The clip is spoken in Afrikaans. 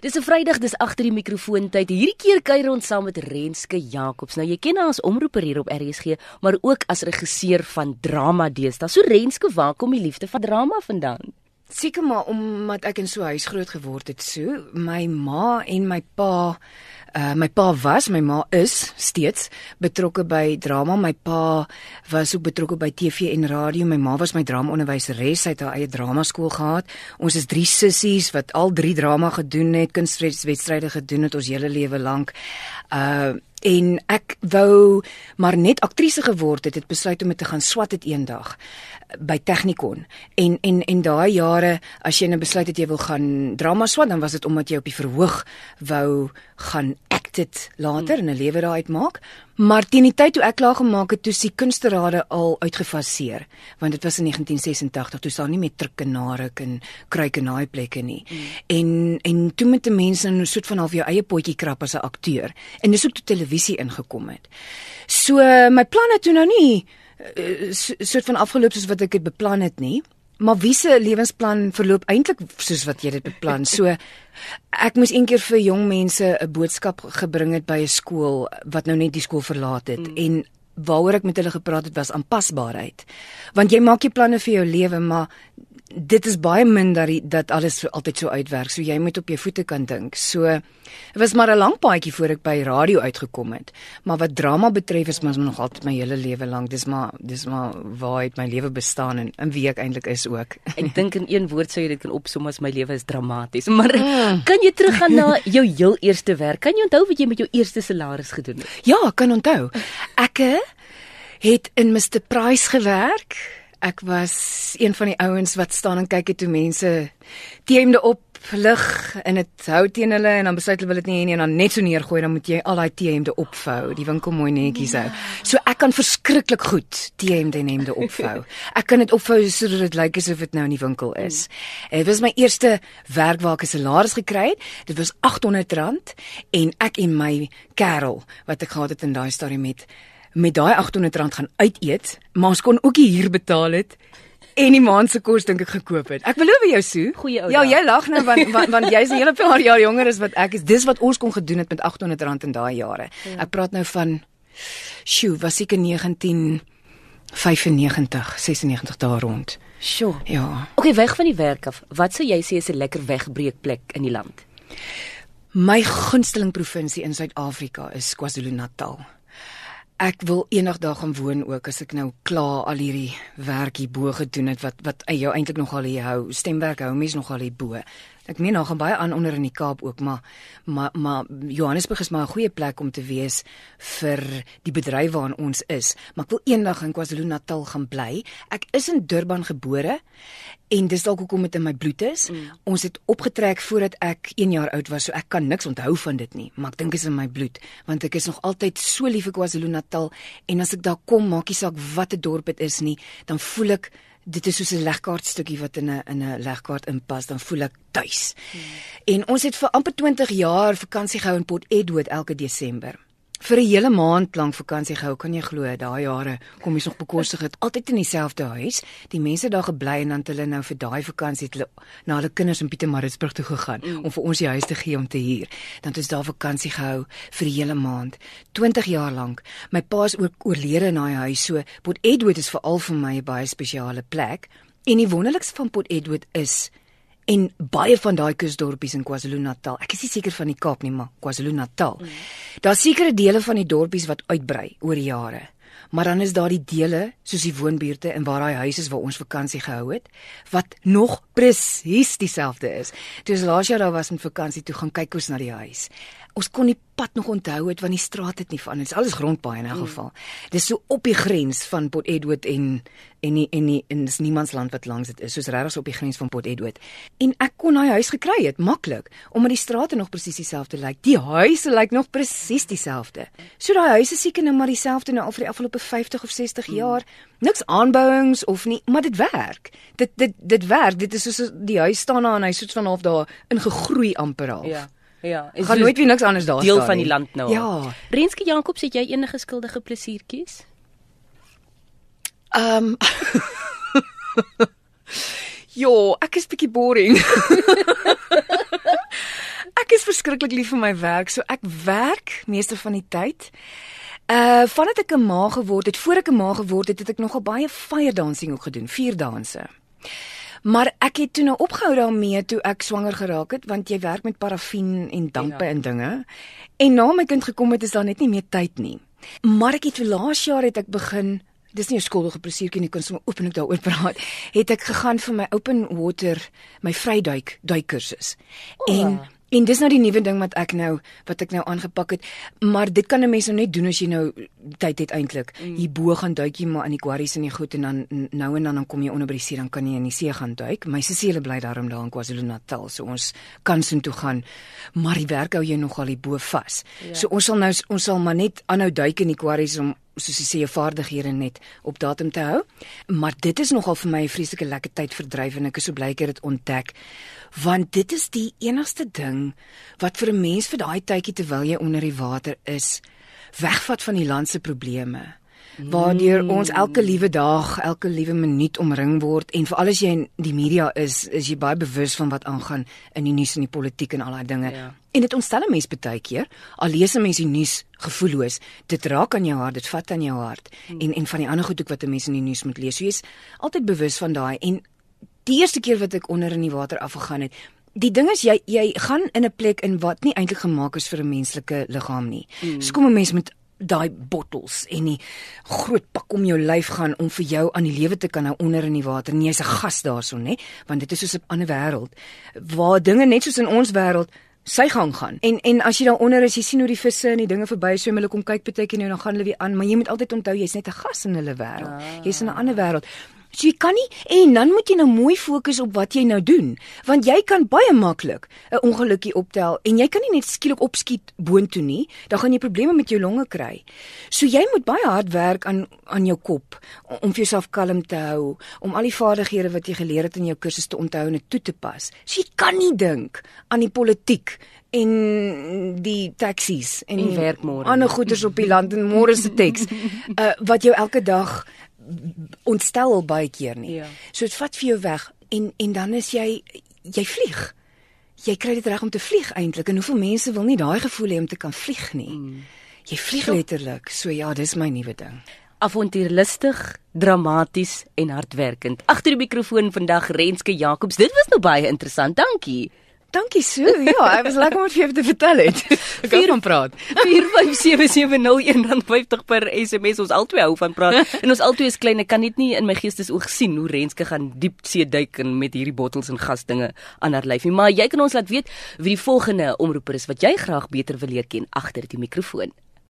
Dis 'n Vrydag, dis agter die mikrofoon tyd. Hierdie keer kuier ons saam met Renske Jacobs. Nou jy ken haar as omroeper hier op RSG, maar ook as regisseur van drama deesdae. So Renske, waar kom die liefde vir drama vandaan? Seker maar omdat ek in so 'n huis groot geword het, so my ma en my pa Uh my pa was, my ma is steeds betrokke by drama. My pa was ook betrokke by TV en radio. My ma was my dramaonderwyseres. Sy het haar eie dramaskool gehad. Ons is drie sissies wat al drie drama gedoen het, kunstwedstryde gedoen het ons hele lewe lank. Uh en ek wou maar net aktrise geword het, het besluit om te gaan swat het eendag by Technikon. En en en daai jare as jy nou besluit het jy wil gaan drama swat, dan was dit omdat jy op die verhoog wou gaan act dit later hmm. in 'n lewe daaruit maak. Maar teen die tyd toe ek klaar gemaak het, toe se kunsterade al uitgefaseer, want dit was in 1986, toe staan nie met trikkenarik en kruikenaai plekke nie. Hmm. En en toe met die mense in 'n soort van half jou eie potjie krap as 'n akteur. En dis ook toe televisie ingekom het. So my planne toe nou nie uh, soort van afgeloop soos wat ek dit beplan het nie. Maar wie se lewensplan verloop eintlik soos wat jy dit beplan? So ek moes eendag vir jong mense 'n boodskap gebring het by 'n skool wat nou net die skool verlaat het mm. en waaroor ek met hulle gepraat het was aanpasbaarheid. Want jy maak jy planne vir jou lewe, maar dit is baie min dat die, dat alles altyd so uitwerk. So jy moet op jou voete kan dink. So dit was maar 'n lang paadjie voor ek by radio uitgekom het. Maar wat drama betref is mens nog altyd my hele lewe lank. Dis maar dis maar waar het my lewe bestaan en in wie ek eintlik is ook. Ek dink in een woord sou jy dit kan opsom as my lewe is dramaties. Maar mm. kan jy teruggaan na jou heel eerste werk? Kan jy onthou wat jy met jou eerste salaris gedoen het? Ja, kan onthou. Ek eh, het in Mr Price gewerk ek was een van die ouens wat staan en kyk het toe mense teemde op lig en dit hou teen hulle en dan besluit hulle wil dit nie hê nie en dan net so neergooi dan moet jy al daai teemde opvou. Die winkel mooi netjies hou. So ek kan verskriklik goed teemde en hemde opvou. Ek kan dit opvou sodat dit lyk asof dit nou in die winkel is. Dit was my eerste werk waar ek 'n salaris gekry. Het dit was R800 en ek en my kerel wat ek gehad het in daai stadium met met daai R800 gaan uit eet, maar ons kon ook hier betaal het en die maand se kos dink ek gekoop het. Ek beloof jou Sue. Goeie ou. Ja, jy lag nou want want, want jy's 'n hele paar jaar jonger as wat ek is. Dis wat ons kon gedoen het met R800 in daai jare. Ja. Ek praat nou van sjoe, was ek in 1995, 96 daar rond. Sjoe. Ja. Okay, weg van die werk af. Wat sou jy sê is 'n lekker wegbreekplek in die land? My gunsteling provinsie in Suid-Afrika is KwaZulu-Natal ek wil eendag daar gaan woon ook as ek nou klaar al hierdie werk hier bo gedoen het wat wat jou eintlik nogal hier hou stemwerk hou mense nogal hier bo Ek meen nog baie aan onder in die Kaap ook, maar maar maar Johannesburg is maar 'n goeie plek om te wees vir die bedryf waarin ons is. Maar ek wil eendag in KwaZulu-Natal gaan bly. Ek is in Durban gebore en dis dalk hoekom dit in my bloed is. Mm. Ons het opgetrek voordat ek 1 jaar oud was, so ek kan niks onthou van dit nie, maar ek dink dit is in my bloed want ek is nog altyd so lief vir KwaZulu-Natal en as ek daar kom, maak nie saak wat 'n dorp dit is nie, dan voel ek dit is soos 'n legkaart stukkie wat in 'n in 'n legkaart inpas, dan voel ek tuis. Hmm. En ons het vir amper 20 jaar vakansie gehou in Port Edward elke Desember vir 'n hele maand lank vakansie gehou, kan jy glo, daai jare kom jy nog bekostig het altyd in dieselfde huis. Die mense daar gebly en dan hulle nou vir daai vakansie het hulle na hulle kinders in Pietermaritzburg toe gegaan mm. om vir ons die huis te gee om te huur. Dan het ons daar vakansie gehou vir 'n hele maand, 20 jaar lank. My pa is ook oorlede in daai huis, so Port Edward is veral vir my 'n baie spesiale plek. En die wonderlikste van Port Edward is en baie van daai kusdorpies in KwaZulu-Natal. Ek is nie seker van die Kaap nie, maar KwaZulu-Natal. Mm. Daar's sekere dele van die dorpies wat uitbrei oor jare. Maar dan is daar die dele soos die woonbuurte en waar daai huise is waar ons vakansie gehou het wat nog presies dieselfde is. Toe ons laas jaar daar was met vakansie toe gaan kyk ons na die huis ons kon die pad nog onthou het want die straat het nie van dit is alles grondpaaie in 'n mm. geval. Dis so op die grens van Port Edward en en nie, en nie, en dis niemandsland wat langs dit is soos regtig op die grens van Port Edward. En ek kon daai huis gekry het maklik omdat die strate nog presies dieselfde lyk. Die huise lyk nog presies dieselfde. So daai huise seker nou maar dieselfde nou al vir die afgelope 50 of 60 mm. jaar. Niks aanbouings of nie, maar dit werk. Dit dit dit werk. Dit is soos die huis staan daar en hy soet van half daar ingegroei amper al. Ja. Ja, is gaan nooit weer niks anders daar deel van die land nou. Ja. Renske Jacobs, het jy enige skuldige plesiertjies? Ehm um, Jo, ek is bietjie boring. ek is verskriklik lief vir my werk. So ek werk meeste van die tyd. Uh vandat ek 'n ma geword het, voor ek 'n ma geword het, het ek nogal baie fire dancing ook gedoen, vier danse. Maar ek het toe nou opgehou daarmee toe ek swanger geraak het want jy werk met parafin en dampe ja. en dinge. En na my kind gekom het is daar net nie meer tyd nie. Maar ek het vir laas jaar het ek begin Dis nie 'n skuldige plesiertjie nie, kon sommer open ek daaroor praat. Het ek gegaan vir my open water, my vryduik duikkursus. Oh. En En dis nou die nuwe ding wat ek nou wat ek nou aangepak het, maar dit kan 'n mens nou net doen as jy nou tyd het eintlik. Mm. Hier bo gaan duik jy maar in die quarries en die goed en dan nou en dan dan kom jy onder by die see dan kan jy in die see gaan duik. My sussie bly daarom daar in KwaZulu-Natal, so ons kan sin toe gaan. Maar die werk hou jy nogal hier bo vas. Ja. So ons sal nou ons sal maar net aanhou duik in die quarries om soos jy sê jou vaardighede net op datum te hou. Maar dit is nogal vir my 'n vreeslike lekker tyd verdryf en ek is so bly ek het dit ontdek want dit is die enigste ding wat vir 'n mens vir daai tydjie terwyl jy onder die water is wegvat van die land se probleme waardeur ons elke liewe dag, elke liewe minuut omring word en veral as jy in die media is, is jy baie bewus van wat aangaan in die nuus en die politiek en al daai dinge. Ja. En dit ontstel 'n mens baie keer, al lees 'n mens die nuus gevoelloos, dit raak aan jou hart, dit vat aan jou hart hmm. en en van die ander goed ook wat 'n mens in die nuus moet lees. So jy's altyd bewus van daai en die eerste keer wat ek onder in die water afgegaan het, die ding is jy jy gaan in 'n plek in wat nie eintlik gemaak is vir 'n menslike liggaam nie. Mm. So kom 'n mens met daai bottels en die groot pak om jou lyf gaan om vir jou aan die lewe te kan hou onder in die water. Nee, jy's 'n gas daarson, nê? Want dit is soos 'n ander wêreld waar dinge net soos in ons wêreld sy gang gaan. En en as jy daaronder is, jy sien hoe die visse en die dinge verby swem, hulle kom kyk baie keer nou dan gaan hulle weer aan, maar jy moet altyd onthou jy's net 'n gas in hulle wêreld. Ah. Jy's in 'n ander wêreld. So jy kan nie en dan moet jy nou mooi fokus op wat jy nou doen, want jy kan baie maklik 'n ongelukkie optel en jy kan nie net skielik opskiet boontoe nie, dan gaan jy probleme met jou longe kry. So jy moet baie hard werk aan aan jou kop om vir jouself kalm te hou, om al die vaardighede wat jy geleer het in jou kursus te onthou en dit toe te pas. So jy kan nie dink aan die politiek en die taksies en die werkmôre. Ander goederes op die land en môre se teks uh, wat jou elke dag ontstel al baie keer nie. Ja. So dit vat vir jou weg en en dan is jy jy vlieg. Jy kry dit reg om te vlieg eintlik en hoeveel mense wil nie daai gevoel hê om te kan vlieg nie. Mm. Jy vlieg so, letterlik. So ja, dis my nuwe ding. Avontuurlustig, dramaties en hardwerkend. Agter die mikrofoon vandag Renske Jacobs. Dit was nou baie interessant. Dankie. Dankie so. Ja, ek was lekker om vir jou te vertel het. Ek gaan praat. 45770 per SMS ons albei hou van praat. En ons albei is klein. Ek kan net nie in my geestesoog sien hoe Renske gaan diep see duik in met hierdie bottels en gasdinge aan haar lyfie. Maar jy kan ons laat weet wie die volgende omroeper is wat jy graag beter wil leer ken agter die mikrofoon.